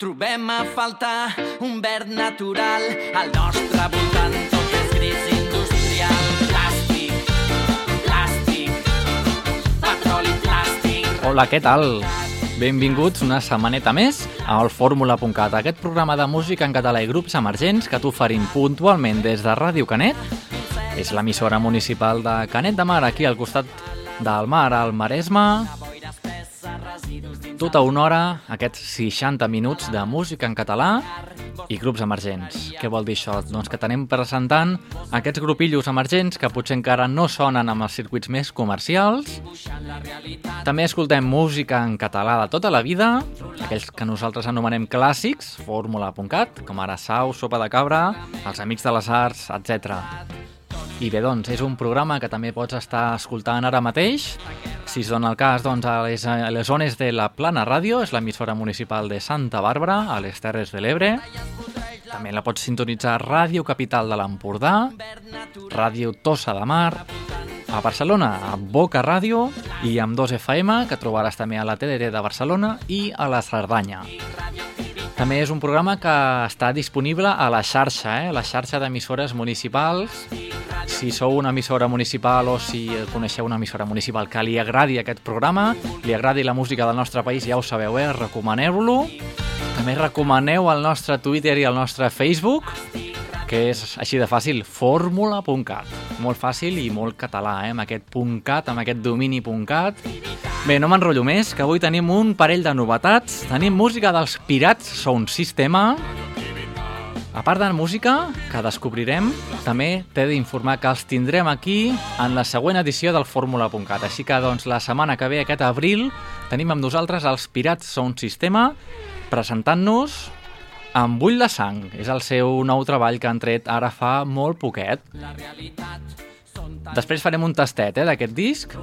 Trobem a faltar un verd natural al nostre voltant tot és gris industrial plàstic, plàstic petroli, plàstic Hola, què tal? Benvinguts una setmaneta més al Fórmula.cat, aquest programa de música en català i grups emergents que t'oferim puntualment des de Ràdio Canet. És l'emissora municipal de Canet de Mar, aquí al costat del mar, al Maresme. Tota una hora, aquests 60 minuts de música en català i grups emergents. Què vol dir això? Doncs que tenim presentant aquests grupillos emergents que potser encara no sonen amb els circuits més comercials. També escoltem música en català de tota la vida, aquells que nosaltres anomenem clàssics, fórmula.cat, com ara Sau, Sopa de Cabra, Els Amics de les Arts, etc. I bé, doncs, és un programa que també pots estar escoltant ara mateix. Si es dona el cas, doncs, a les, a les zones de la Plana Ràdio, és l'emissora municipal de Santa Bàrbara, a les Terres de l'Ebre. També la pots sintonitzar a Ràdio Capital de l'Empordà, Ràdio Tossa de Mar, a Barcelona, a Boca Ràdio i amb 2 FM, que trobaràs també a la TDR de Barcelona i a la Cerdanya. També és un programa que està disponible a la xarxa, eh? la xarxa d'emissores municipals. Si sou una emissora municipal o si coneixeu una emissora municipal que li agradi aquest programa, li agradi la música del nostre país, ja ho sabeu, eh? recomaneu-lo. També recomaneu el nostre Twitter i el nostre Facebook, que és així de fàcil, fórmula.cat. Molt fàcil i molt català, eh? amb aquest .cat, amb aquest domini .cat. Bé, no m'enrotllo més, que avui tenim un parell de novetats. Tenim música dels Pirats Sound Sistema. A part de la música que descobrirem, també t'he d'informar que els tindrem aquí en la següent edició del Fórmula.cat. Així que, doncs, la setmana que ve, aquest abril, tenim amb nosaltres els Pirats Sound Sistema presentant-nos amb Bull de Sang. És el seu nou treball que han tret ara fa molt poquet. Després farem un tastet eh, d'aquest disc.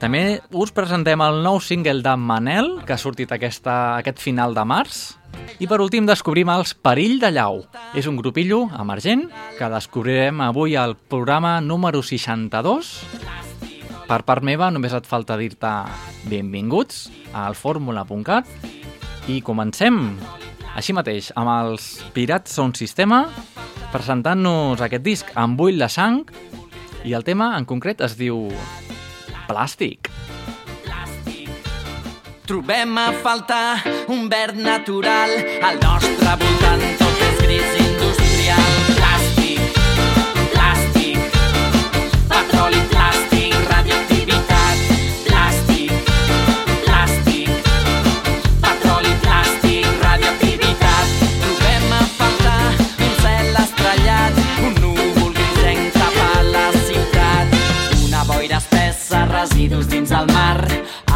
També us presentem el nou single de Manel, que ha sortit aquesta, aquest final de març. I per últim descobrim els Perill de Llau. És un grupillo emergent que descobrirem avui al programa número 62. Per part meva només et falta dir-te benvinguts al fórmula.cat i comencem així mateix amb els Pirats Sound Sistema presentant-nos aquest disc amb bull de sang i el tema en concret es diu Plàstic. Trobem a faltar un verd natural al nostre voltant tot és gris industrial residus dins el mar.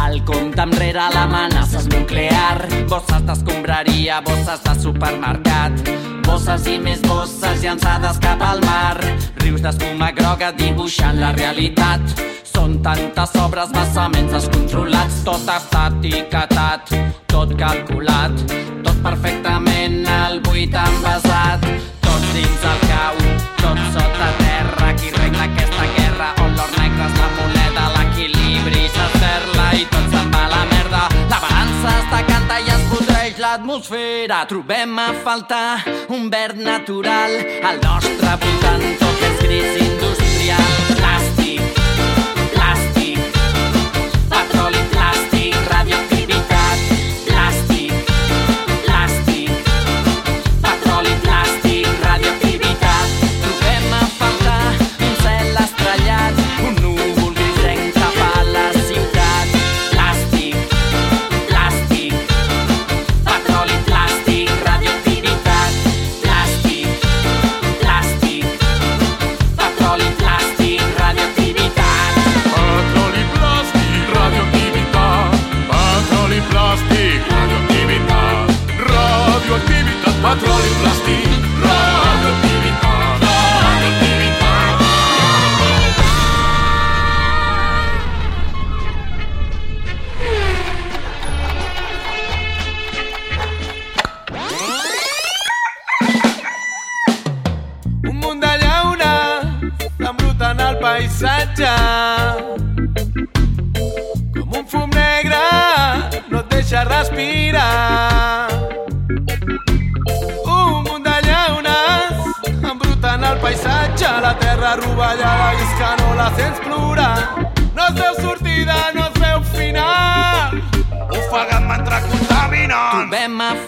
El compte enrere l'amenaça és nuclear. Bosses d'escombraria, bosses de supermercat. Bosses i més bosses llançades cap al mar. Rius d'escuma groga dibuixant la realitat. Són tantes obres, vessaments descontrolats. Tot està etiquetat, tot calculat. Tot perfectament al buit envasat. Tot dins el cau, tot sota l'atmosfera trobem a faltar un verd natural al nostre voltant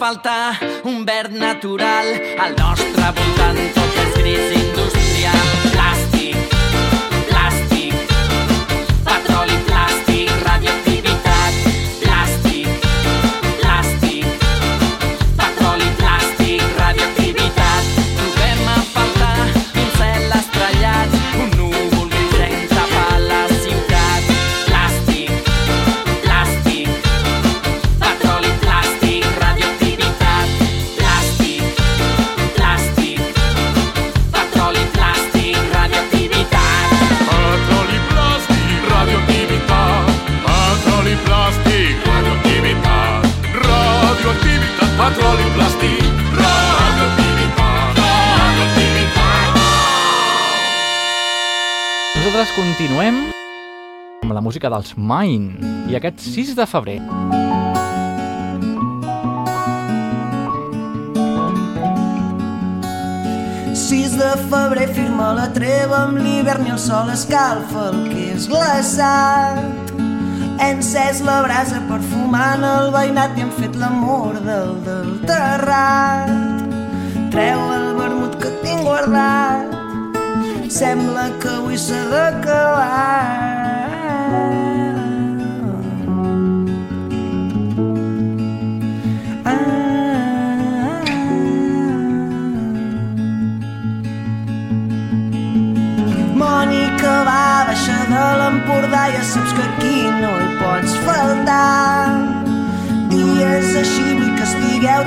faltar un verd natural al nostre voltant música dels Mine i aquest 6 de febrer. Sis de febrer firma la treva amb l'hivern i el sol escalfa el que és glaçat. Hem encès la brasa perfumant el veïnat i hem fet l'amor del, del terrat. Treu el vermut que tinc guardat, sembla que avui s'ha d'acabar.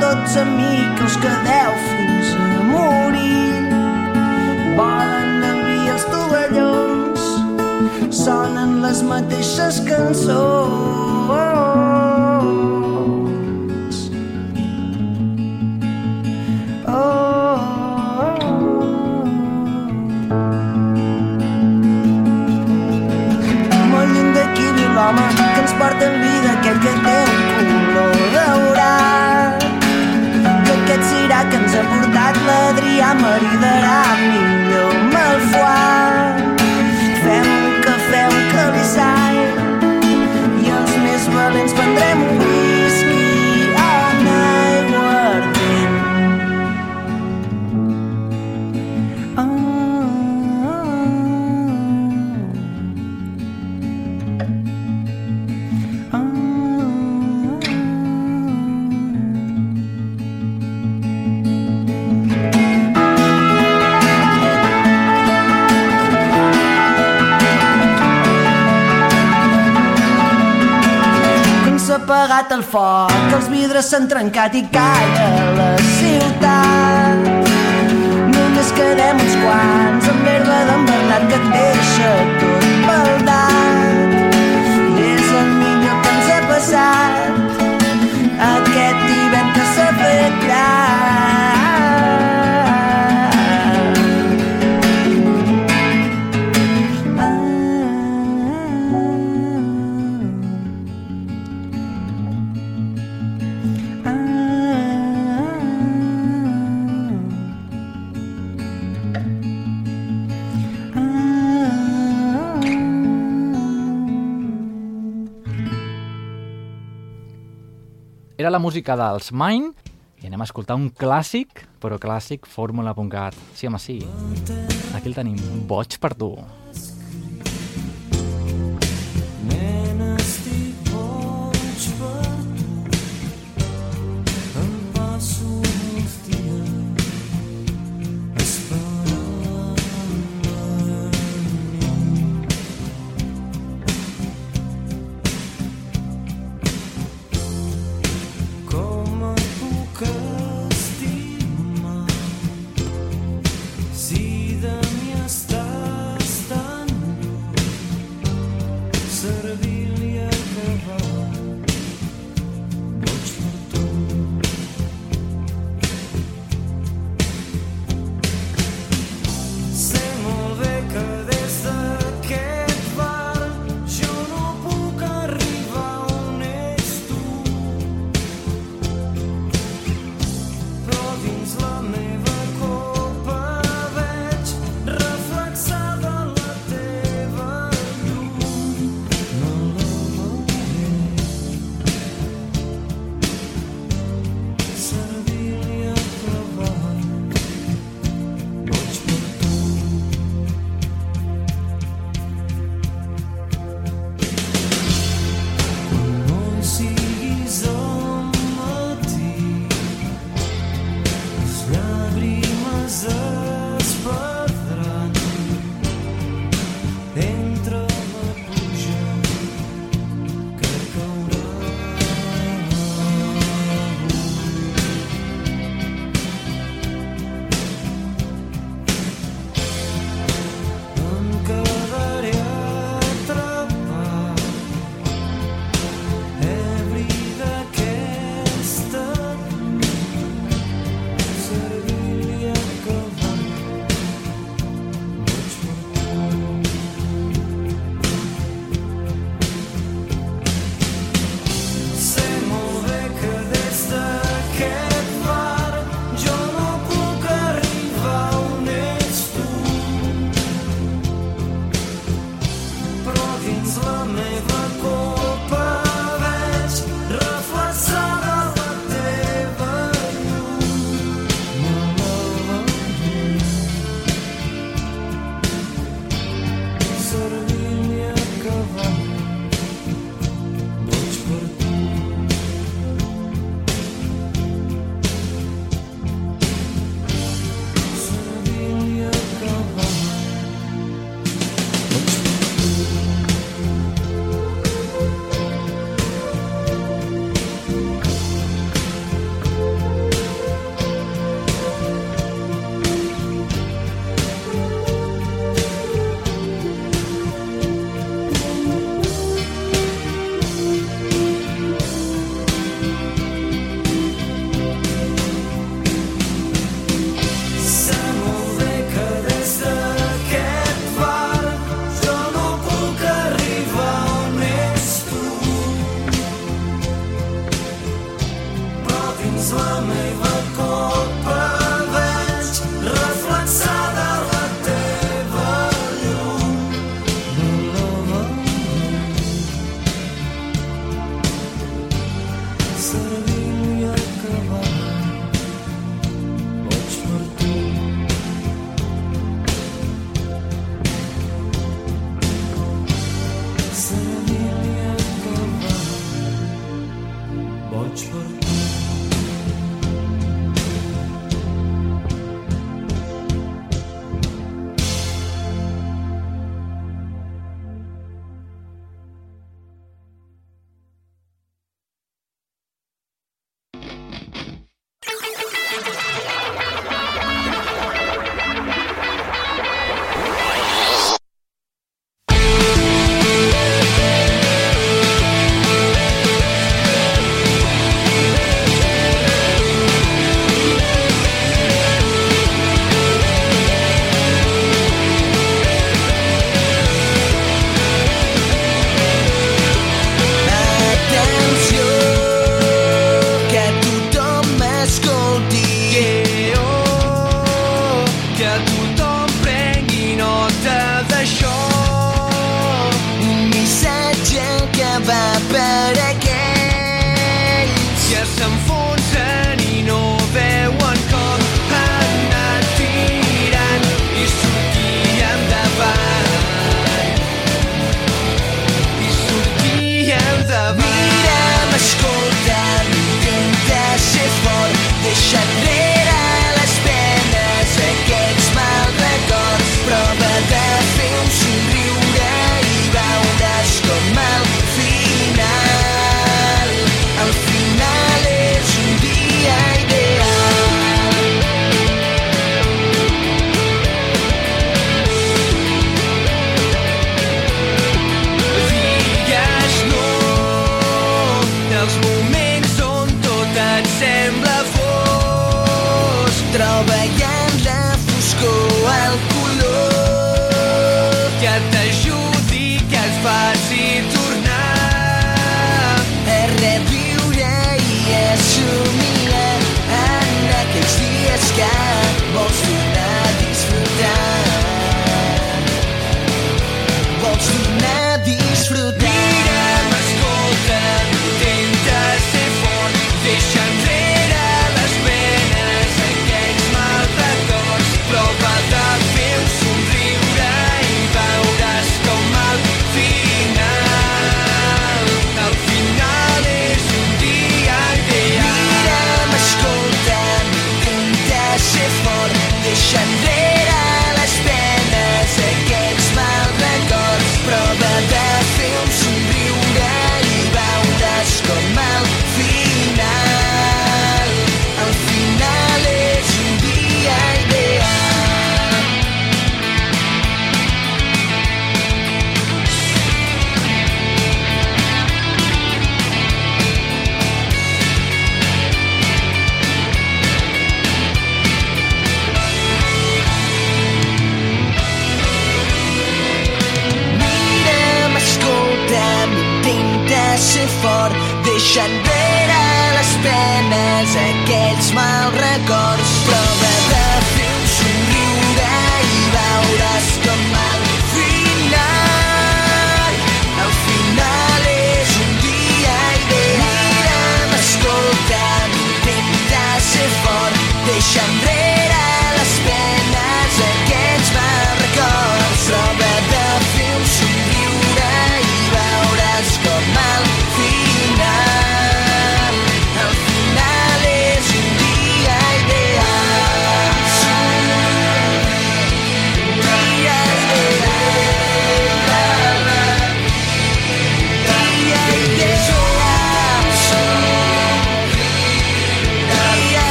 Tots amb mi que us quedeu fins a morir. Volen sonen les mateixes cançons vidres s'han trencat i calla la ciutat. Només quedem uns quants amb l'herba d'en Bernat que et deixa música dels Mine i anem a escoltar un clàssic, però clàssic fórmula.cat. Sí, home, sí. Aquí el tenim. Boig per tu. Com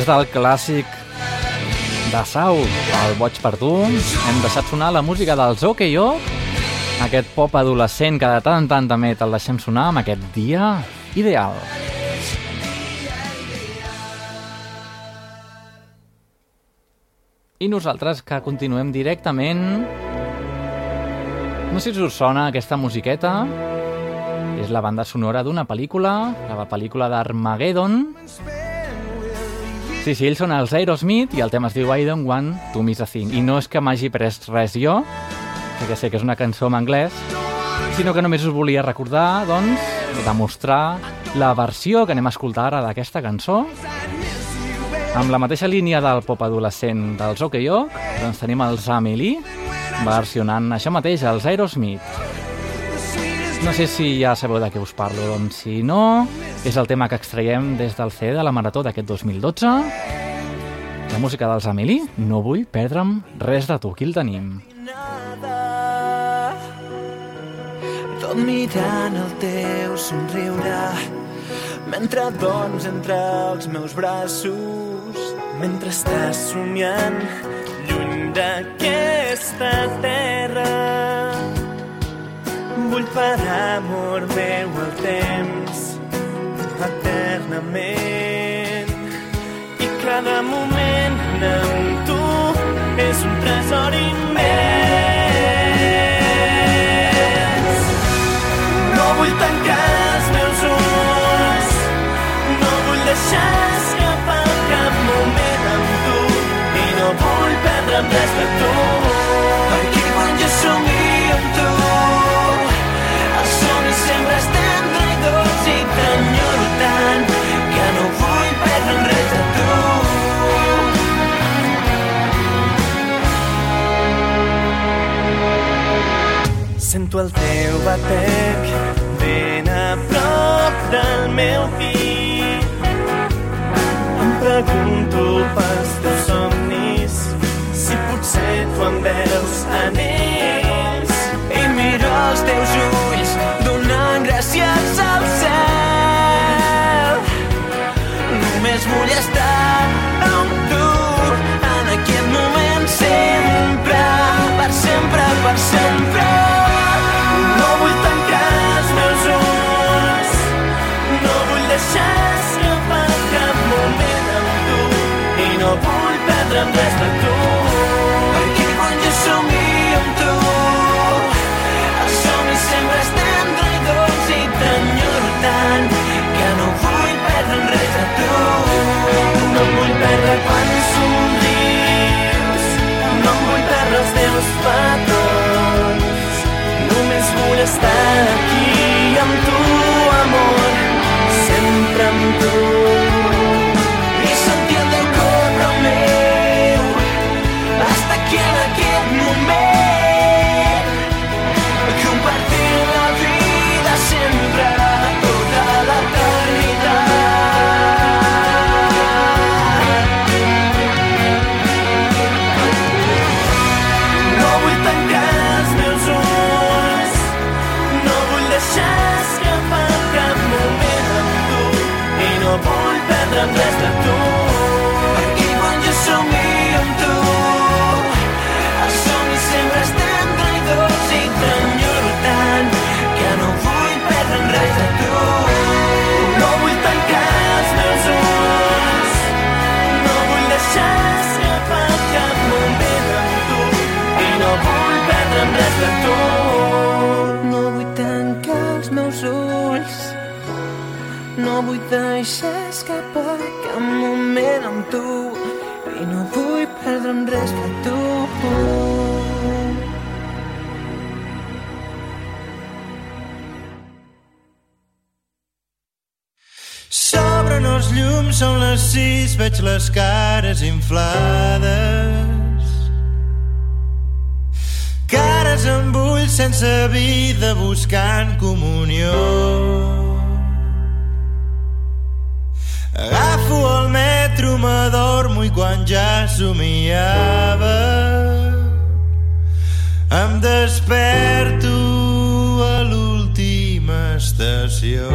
Després del clàssic de Sau, el Boig per tu, hem deixat sonar la música dels OKO, aquest pop adolescent que de tant en tant també te'l deixem sonar amb aquest dia ideal. I nosaltres que continuem directament... No sé si us sona aquesta musiqueta. És la banda sonora d'una pel·lícula, la pel·lícula d'Armageddon. Sí, sí, ells són els Aerosmith i el tema es diu I don't want to miss a thing. I no és que m'hagi pres res jo, perquè sé que és una cançó en anglès, sinó que només us volia recordar, doncs, demostrar la versió que anem a escoltar ara d'aquesta cançó. Amb la mateixa línia del pop adolescent dels OK Yok, doncs tenim els Amelie versionant això mateix, els Aerosmith. No sé si ja sabeu de què us parlo, doncs si no, és el tema que extraiem des del CD de la Marató d'aquest 2012. La música dels Amelie, no vull perdre'm res de tu, aquí el tenim. Tot mirant el teu somriure mentre dorms entre els meus braços mentre estàs somiant lluny d'aquesta terra vull parar, amor meu, el temps eternament. I cada moment amb tu és un tresor immens. No vull tancar els meus ulls no vull deixar escapar cap moment amb tu. I no vull perdre'm res de tu Sento el teu batec ben a prop del meu pit. Em pregunto pels teus somnis si potser tu em veus en ells. I miro els teus ulls donant gràcies al cel. Només vull estar perdre'm res vull deixar escapar cap moment amb tu i no vull perdre'm res de tu. S'obren els llums, són les sis, veig les cares inflades. Cares amb ulls sense vida buscant comunió. M'adormo i quan ja somiava. Em desperto a l'última estació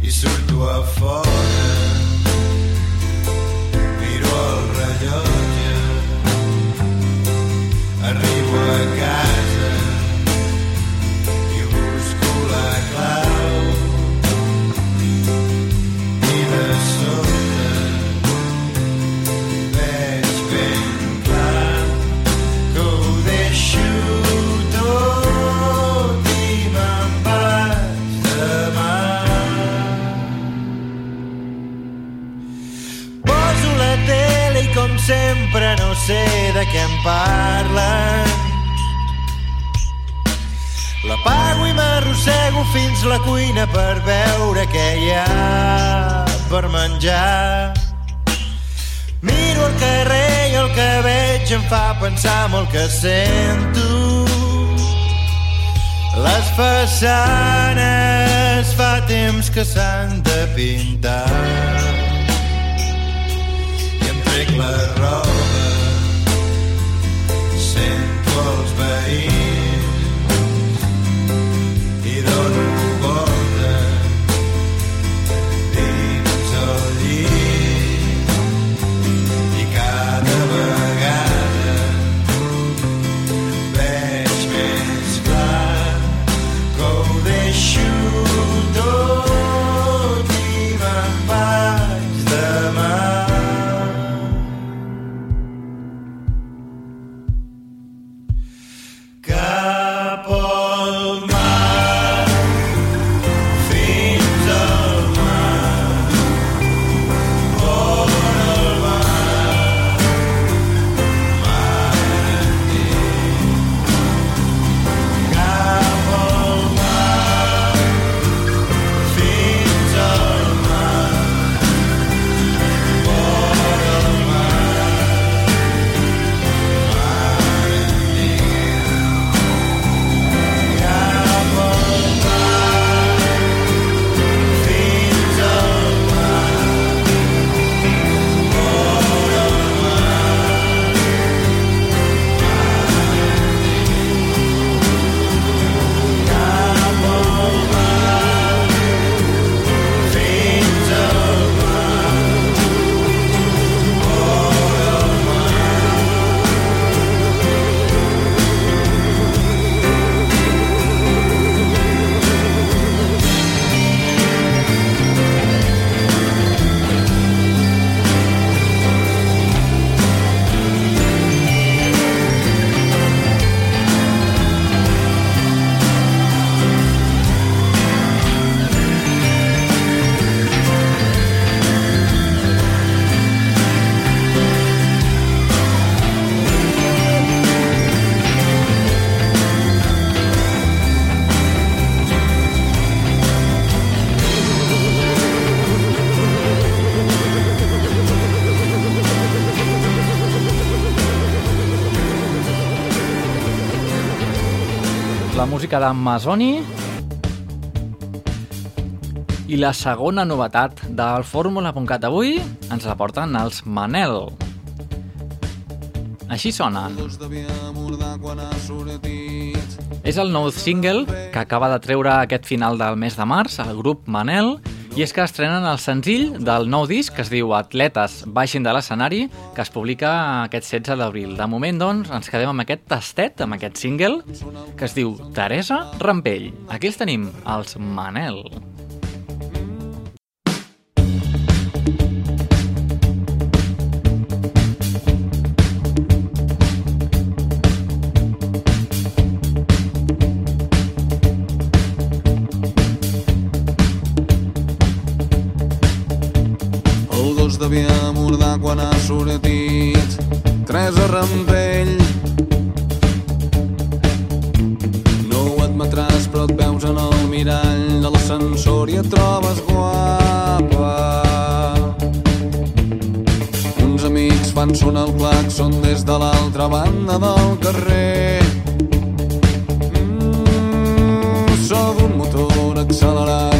i surto a fora sé de què em parlen. L'apago i m'arrossego fins la cuina per veure què hi ha per menjar. Miro el carrer i el que veig em fa pensar en el que sento. Les façanes fa temps que s'han de pintar Música d'Amazoni i la segona novetat del Fórmula.cat avui ens la porten els Manel. Així sonen. És el nou single que acaba de treure aquest final del mes de març el grup Manel i és que estrenen el senzill del nou disc que es diu Atletes baixin de l'escenari que es publica aquest 16 d'abril. De moment, doncs, ens quedem amb aquest tastet, amb aquest single que es diu Teresa Rampell. Aquí els tenim, els Manel. El quan ha sortit Teresa Rampell. No ho admetràs però et veus en el mirall de l'ascensor i et trobes guapa. Uns amics fan sonar el claxon des de l'altra banda del carrer. Mm, So d'un motor accelerant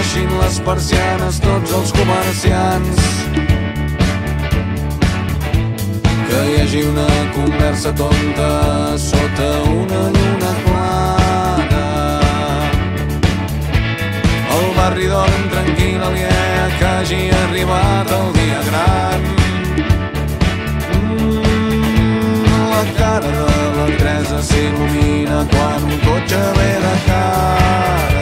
baixin les persianes tots els comerciants. Que hi hagi una conversa tonta sota una lluna clara el barri dorm tranquil aliè que hagi arribat el dia gran. Mm, la cara de la Teresa s'il·lumina quan un cotxe ve de cara.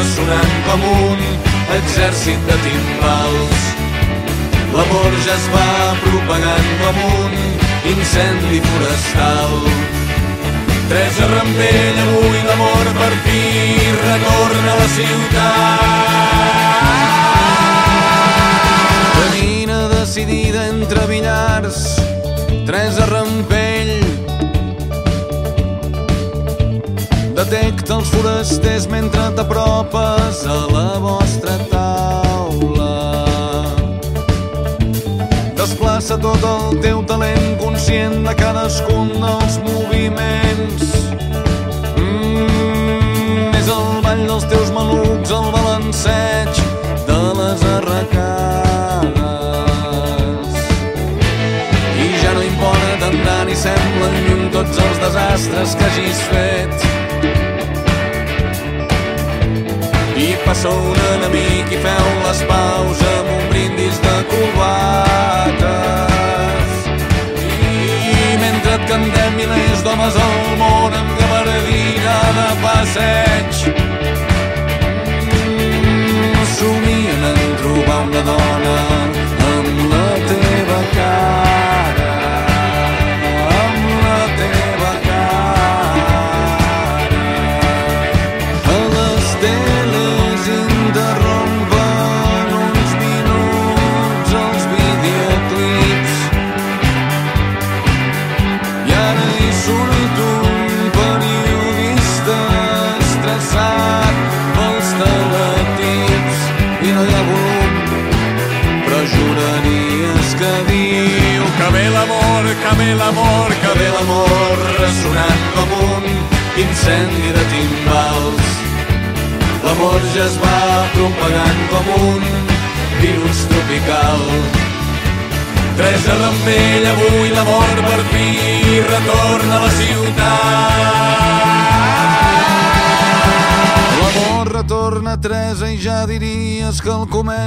Ressonant com un exèrcit de timbals l'amor ja es va propagant com un incendi forestal Teresa Rampell, avui l'amor per fi retorna a la ciutat. Camina decidida entre billars, Teresa Rampell. Detecta els forasters mentre t'apropes a la vostra taula. Desplaça tot el teu talent conscient de cadascun dels moviments. Mm, és el ball dels teus malucs, el balanceig de les arracades. I ja no importa tant ni semblen lluny tots els desastres que hagis fet. I passa un enemic i feu les paus amb un brindis de corbates. I mentre et cantem milers d'homes al món amb gabardina de passeig, mm, somien en trobar una dona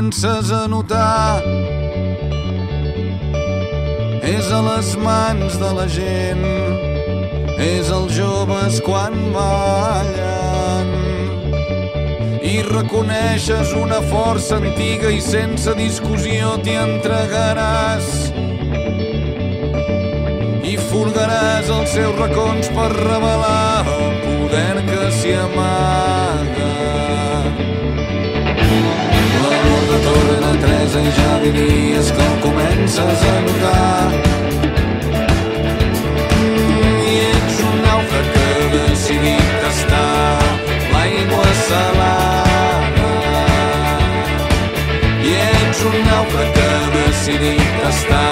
comences a notar. És a les mans de la gent, és els joves quan ballen i reconeixes una força antiga i sense discussió t'hi entregaràs i furgaràs els seus racons per revelar el poder que s'hi amaga. Torna Teresa i ja diries que el comences a notar. Mm, I ets un nàufrag que ha decidit tastar l'aigua salada. I ets un nàufrag que ha decidit tastar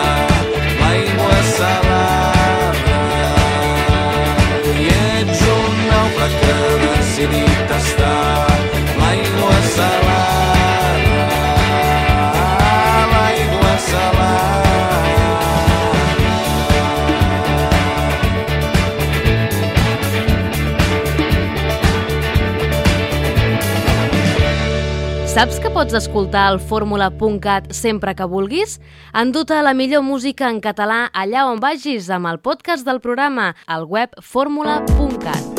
l'aigua salada. Pots escoltar el fórmula.cat sempre que vulguis? Enduta la millor música en català allà on vagis amb el podcast del programa, al web fórmula.cat.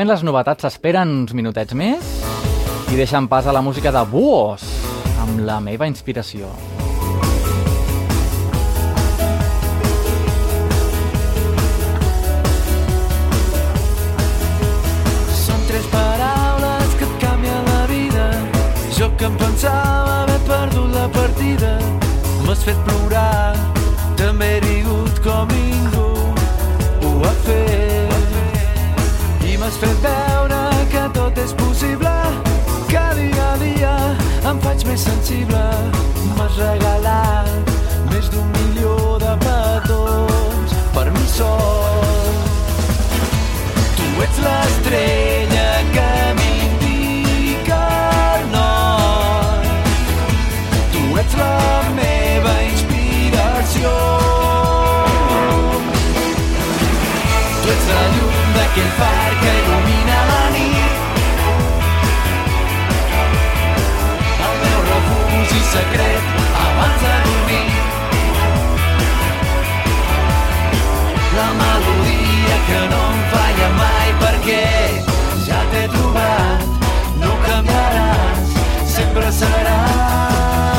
moment les novetats s'esperen uns minutets més i deixen pas a la música de Buos, amb la meva inspiració. Són tres paraules que et canvien la vida. Jo que em pensava haver perdut la partida. M'has fet plorar, també he rigut com ningú ho ha fet. M'has fet veure que tot és possible, que dia a dia em faig més sensible. M'has regalat més d'un milió de petons per mi sol. Tu ets l'estrella que m'indica el nord. Tu ets la meva inspiració. Tu ets la llum d'aquell far que secret abans de dormir. La melodia que no em falla mai perquè ja t'he trobat, no canviaràs, sempre seràs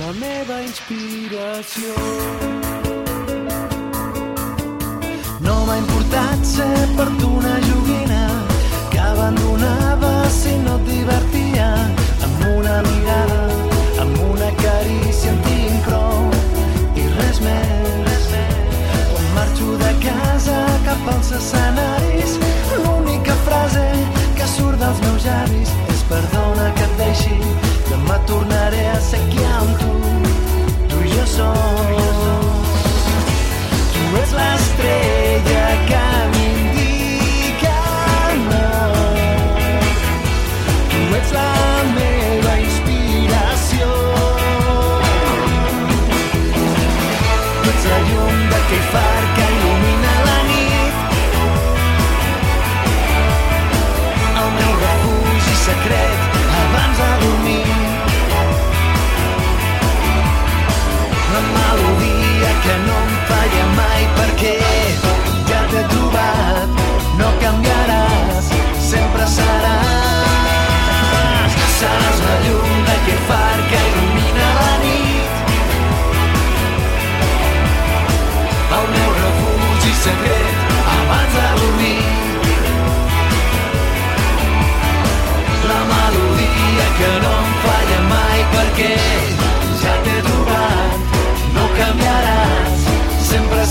la meva inspiració. No m'ha importat ser per tu una joguina que abandonava si no et divertia amb una mirada, casa cap als escenaris l'única frase que surt dels meus llavis és perdona que et deixi demà tornaré a ser qui amb tu tu i jo som Tu ets l'estrella que m'indica nord. Tu ets la meva inspiració. Tu ets la llum d'aquell far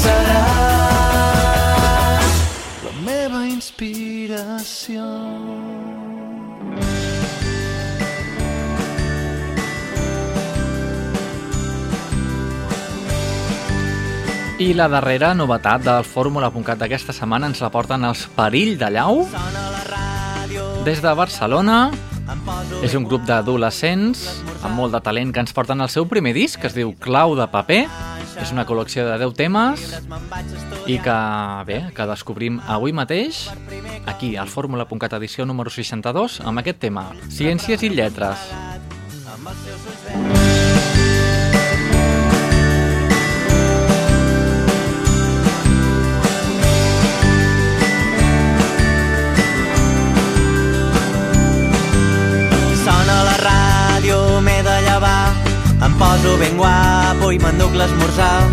seràs la meva inspiració. I la darrera novetat del Fórmula.cat d'aquesta setmana ens la porten els Perill de Llau. Des de Barcelona, és un grup d'adolescents amb molt de talent que ens porten el seu primer disc, que es diu Clau de paper. És una col·lecció de 10 temes i que, bé, que descobrim avui mateix aquí, al Fórmula.cat edició número 62, amb aquest tema, Ciències i Lletres. Em poso ben guapo i m'enduc l'esmorzar.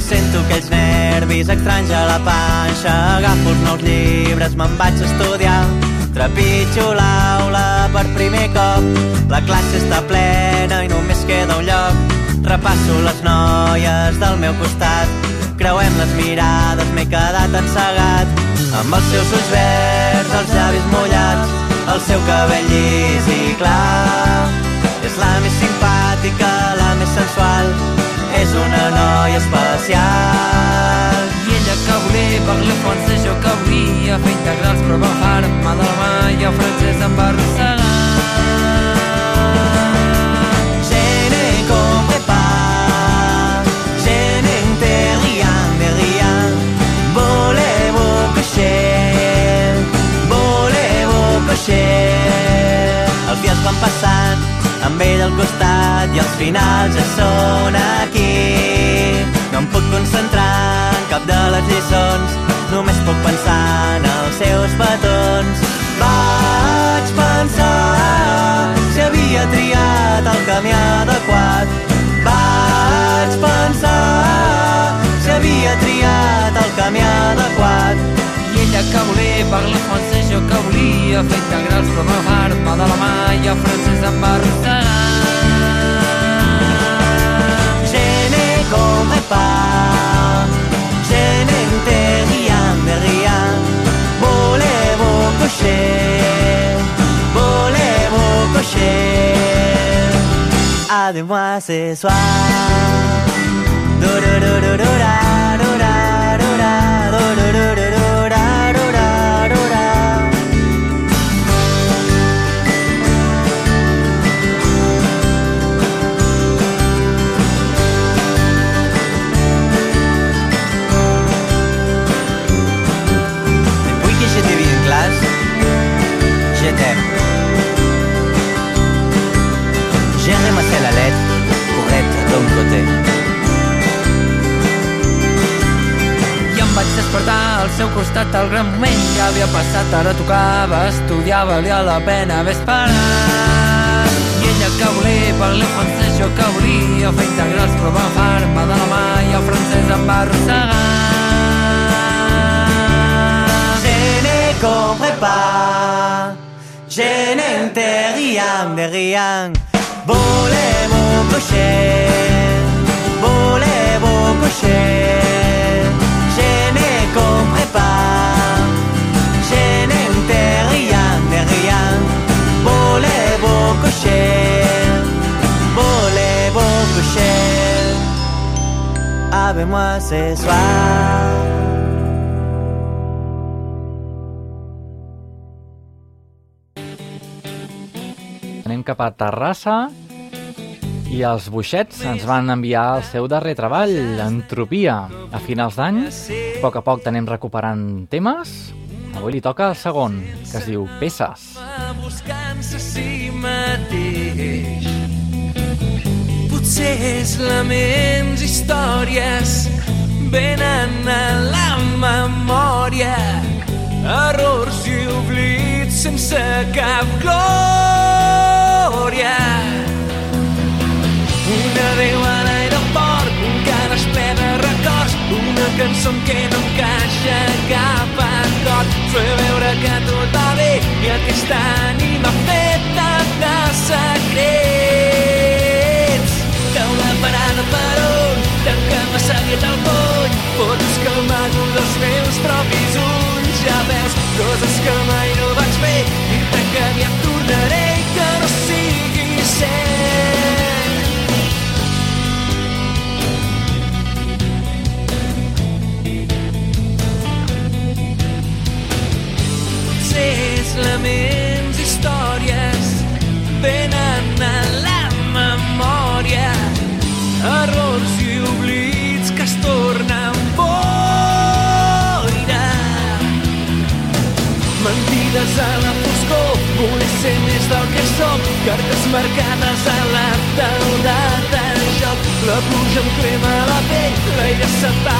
Sento aquells nervis estranys a la panxa, agafo els nous llibres, me'n vaig a estudiar. Trepitjo l'aula per primer cop, la classe està plena i només queda un lloc. Repasso les noies del meu costat, creuem les mirades, m'he quedat encegat. Amb els seus ulls verds, els llavis mullats, el seu cabell llis i clar. És la més simpàtica, la més sensual, és una noia especial. I ella que volia parlar francès, jo que volia fer integrals, però va far mà de la mà i el francès em va arrossegar. Je ne comprends pas, je n'entends rien de rien. Voulez-vous coucher, voulez-vous coucher. Els dies van passant, costat i els finals ja són aquí. No em puc concentrar en cap de les lliçons, només puc pensar en el seus petons. Vaig pensar si havia triat el camí adequat. Vaig pensar si havia triat el camí adequat. I ella que volia parlar francès, jo que volia fer integrals, però m'agafar-me de la mà i el francès em va arrossegar. Avec moi ce côté. I em vaig despertar al seu costat el gran moment ja havia passat, ara tocava estudiar, valia la pena haver esperat. I ella que volia parlar francès, jo que volia fer integrals, però va agafar-me de la mà i el francès em va arrossegar. Je ne comprends pas, je n'entends rien de rien. Voulez-vous coucher, voulez-vous coucher. Je ne comprends pas, je n'entends rien de rien. Voulez-vous coucher, voulez-vous coucher avec moi ce soir? Cap a Terrassa i els Buixets ens van enviar el seu darrer treball, Entropia, a finals d'any. A poc a poc t'anem recuperant temes. Avui li toca el segon, que es diu Peces. buscant-se si mateix. Potser laments, històries, venen a la memòria, errors i oblits sense cap glòria. Un adeu a l'aeroport, un calaix ple de records, una cançó que no encaixa cap acord. Fer veure que tot va bé i aquesta ànima feta de secrets. Taula parada per on, tanca massa aviat el fotos que amago dels meus propis ulls. Ja veus, coses que mai no vaig fer, dir-te que aviat tornaré i que no sigui cert. Potser laments, històries venen a la a la foscor. Voler ser més del que som. Cartes marcades a la taula de joc. La pluja em crema la pell l'aire s'apaga entre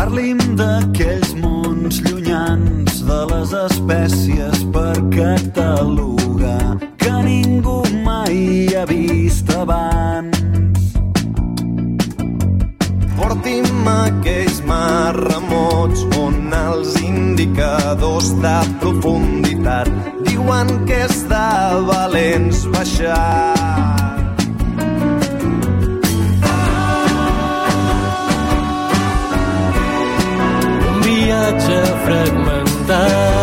Parlim d'aquells mons llunyans de les espècies per Catalunya que ningú mai ha vist abans. Porti'm aquells mars remots on els indicadors de profunditat diuen que és de valents baixar. Viatge fragmentat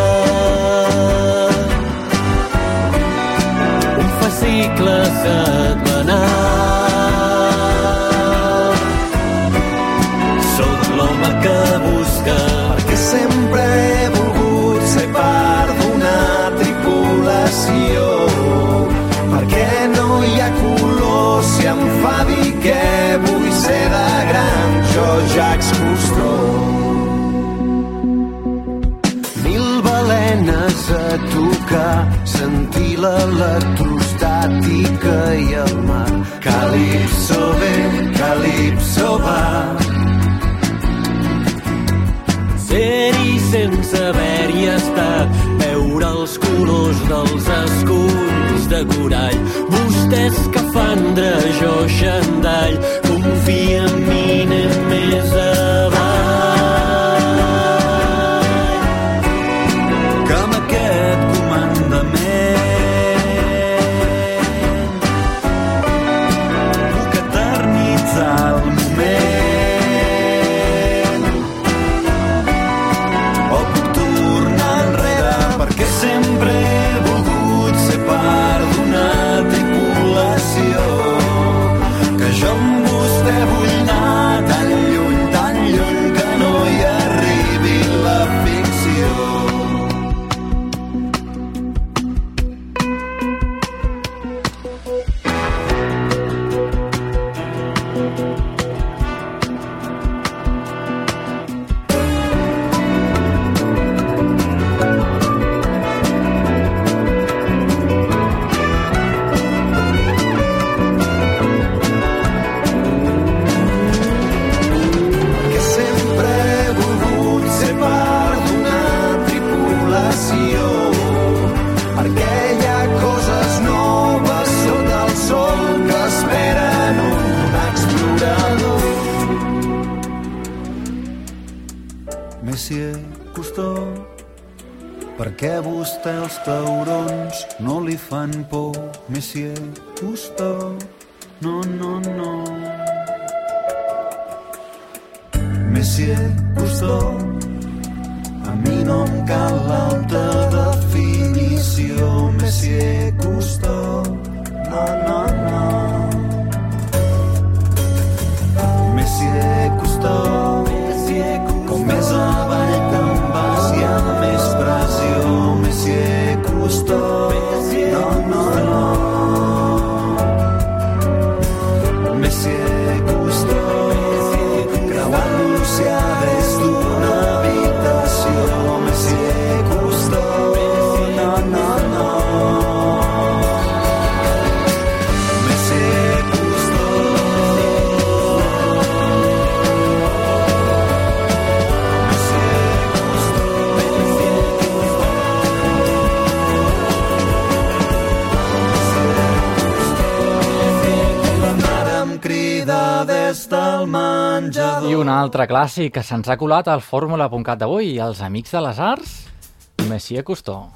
Un fascicle setmanal Soc l'home que busca Perquè sempre he volgut ser part d'una tripulació. Perquè no hi ha color si em fa dir que vull ser de gran jo, Jacques Cousteau. Tocar, sentir l'electrostàtica i el mar. Calipso ve, calipso va. Ser-hi sense haver-hi estat Veure els colors dels esculls de corall Vostè escafandra, jo xandall Confia en mi, anem més avall altre clàssic que se'ns ha colat al fórmula.cat d'avui, els Amics de les Arts, Messier Cousteau.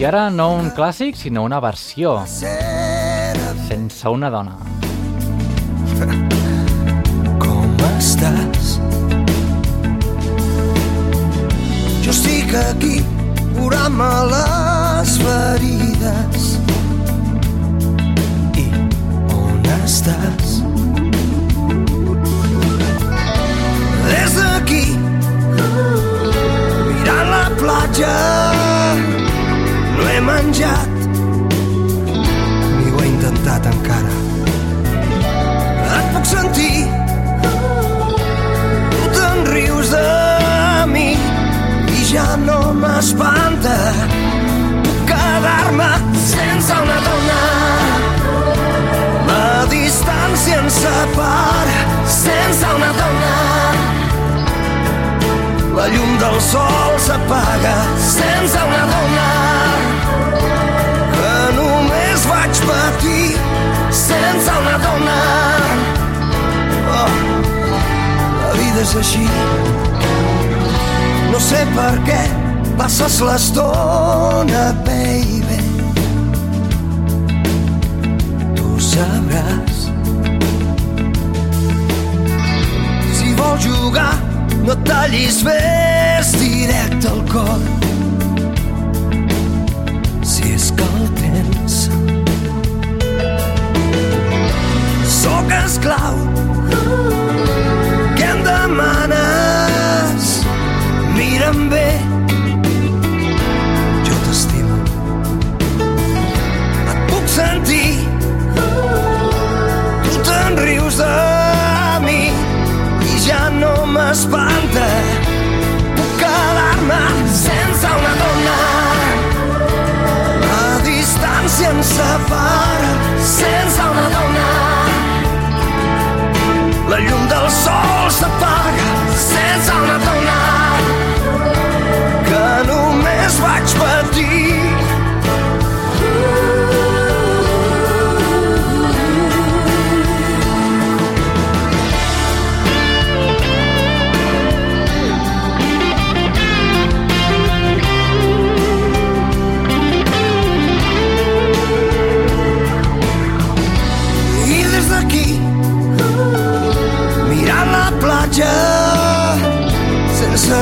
I ara no un clàssic, sinó una versió, sense una dona. Com estàs? Jo estic aquí curant-me les ferides. I on estàs? Des d'aquí, mirant la platja, no he menjat, ni ho he intentat encara. Et puc sentir Tu te'n rius de mi i ja no m'espanta Puc quedar-me sense una dona. La distància ens separa sense una dona la llum del sol s'apaga sense una dona que només vaig patir sense una dona. Oh, la vida és així. No sé per què passes l'estona, baby. Tu sabràs. Si vols jugar no tallis vers directe al cor si és que el tens. Sóc esclau Bye.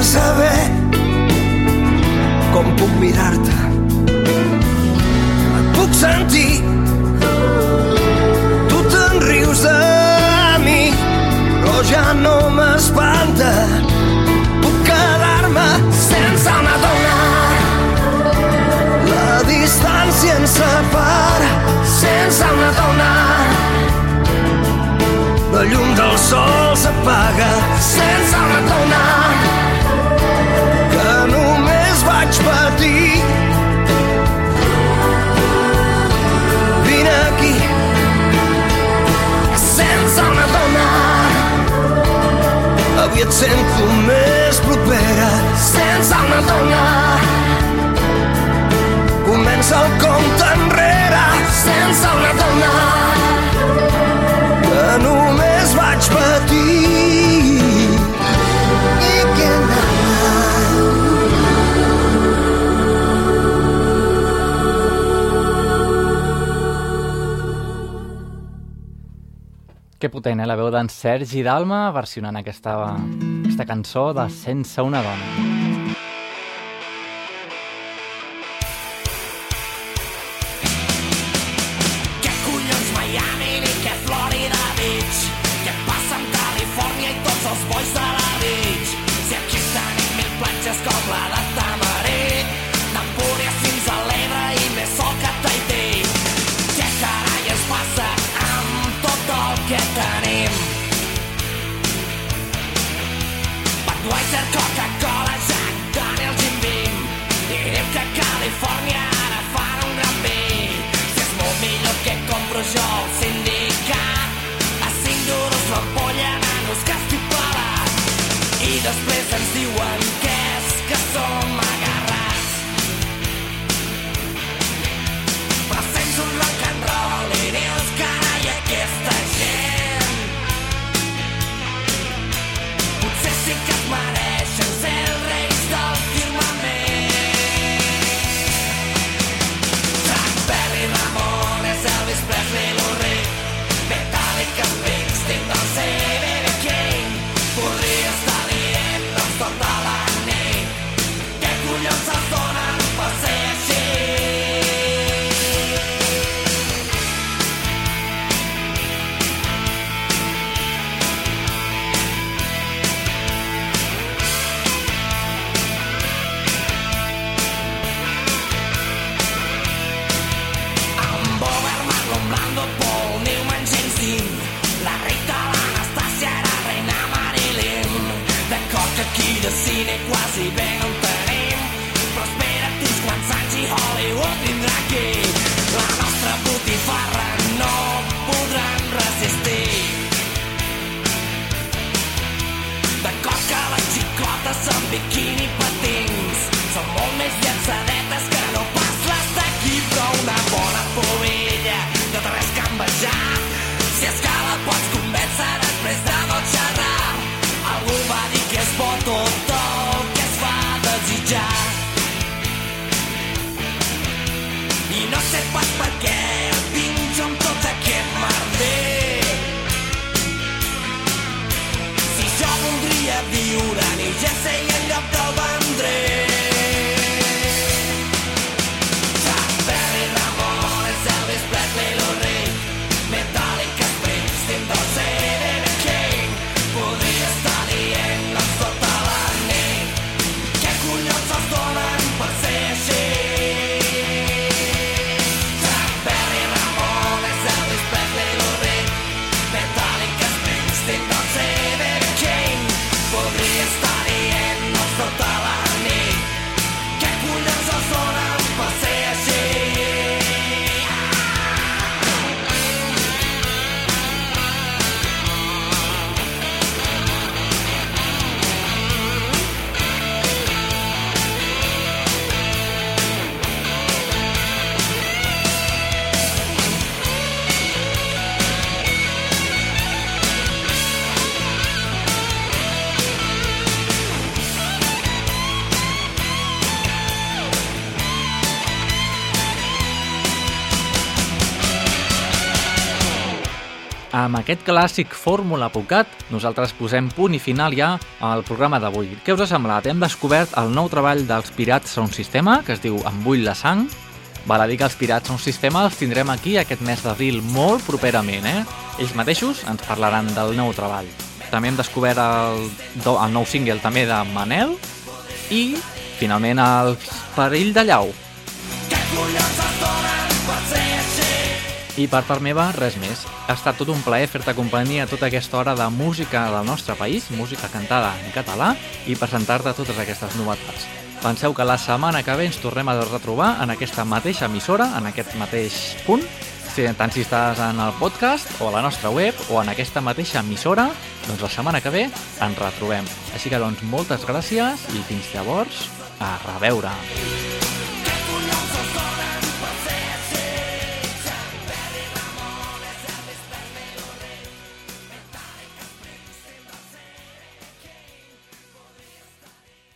saber com puc mirar-te. Et puc sentir, tu te'n rius de mi, però ja no m'espanta. Puc quedar-me sense m'adonar. La distància ens separa sense m'adonar la llum del sol s'apaga sense retornar. Que potent, eh? La veu d'en Sergi Dalma versionant aquesta, aquesta cançó de Sense una dona. Aquest clàssic fórmula.cat, nosaltres posem punt i final ja al programa d'avui. Què us ha semblat? Hem descobert el nou treball dels Pirats Sound Sistema, que es diu Em vull la sang. Val a dir que els Pirats Sound Sistema els tindrem aquí aquest mes d'abril molt properament, eh? Ells mateixos ens parlaran del nou treball. També hem descobert el, el nou single també de Manel i, finalment, el Perill de Llau. I per part meva, res més. Ha estat tot un plaer fer-te companyia tota aquesta hora de música del nostre país, música cantada en català, i presentar-te totes aquestes novetats. Penseu que la setmana que ve ens tornem a retrobar en aquesta mateixa emissora, en aquest mateix punt, si, tant si estàs en el podcast o a la nostra web o en aquesta mateixa emissora, doncs la setmana que ve ens retrobem. Així que doncs moltes gràcies i fins llavors, a reveure.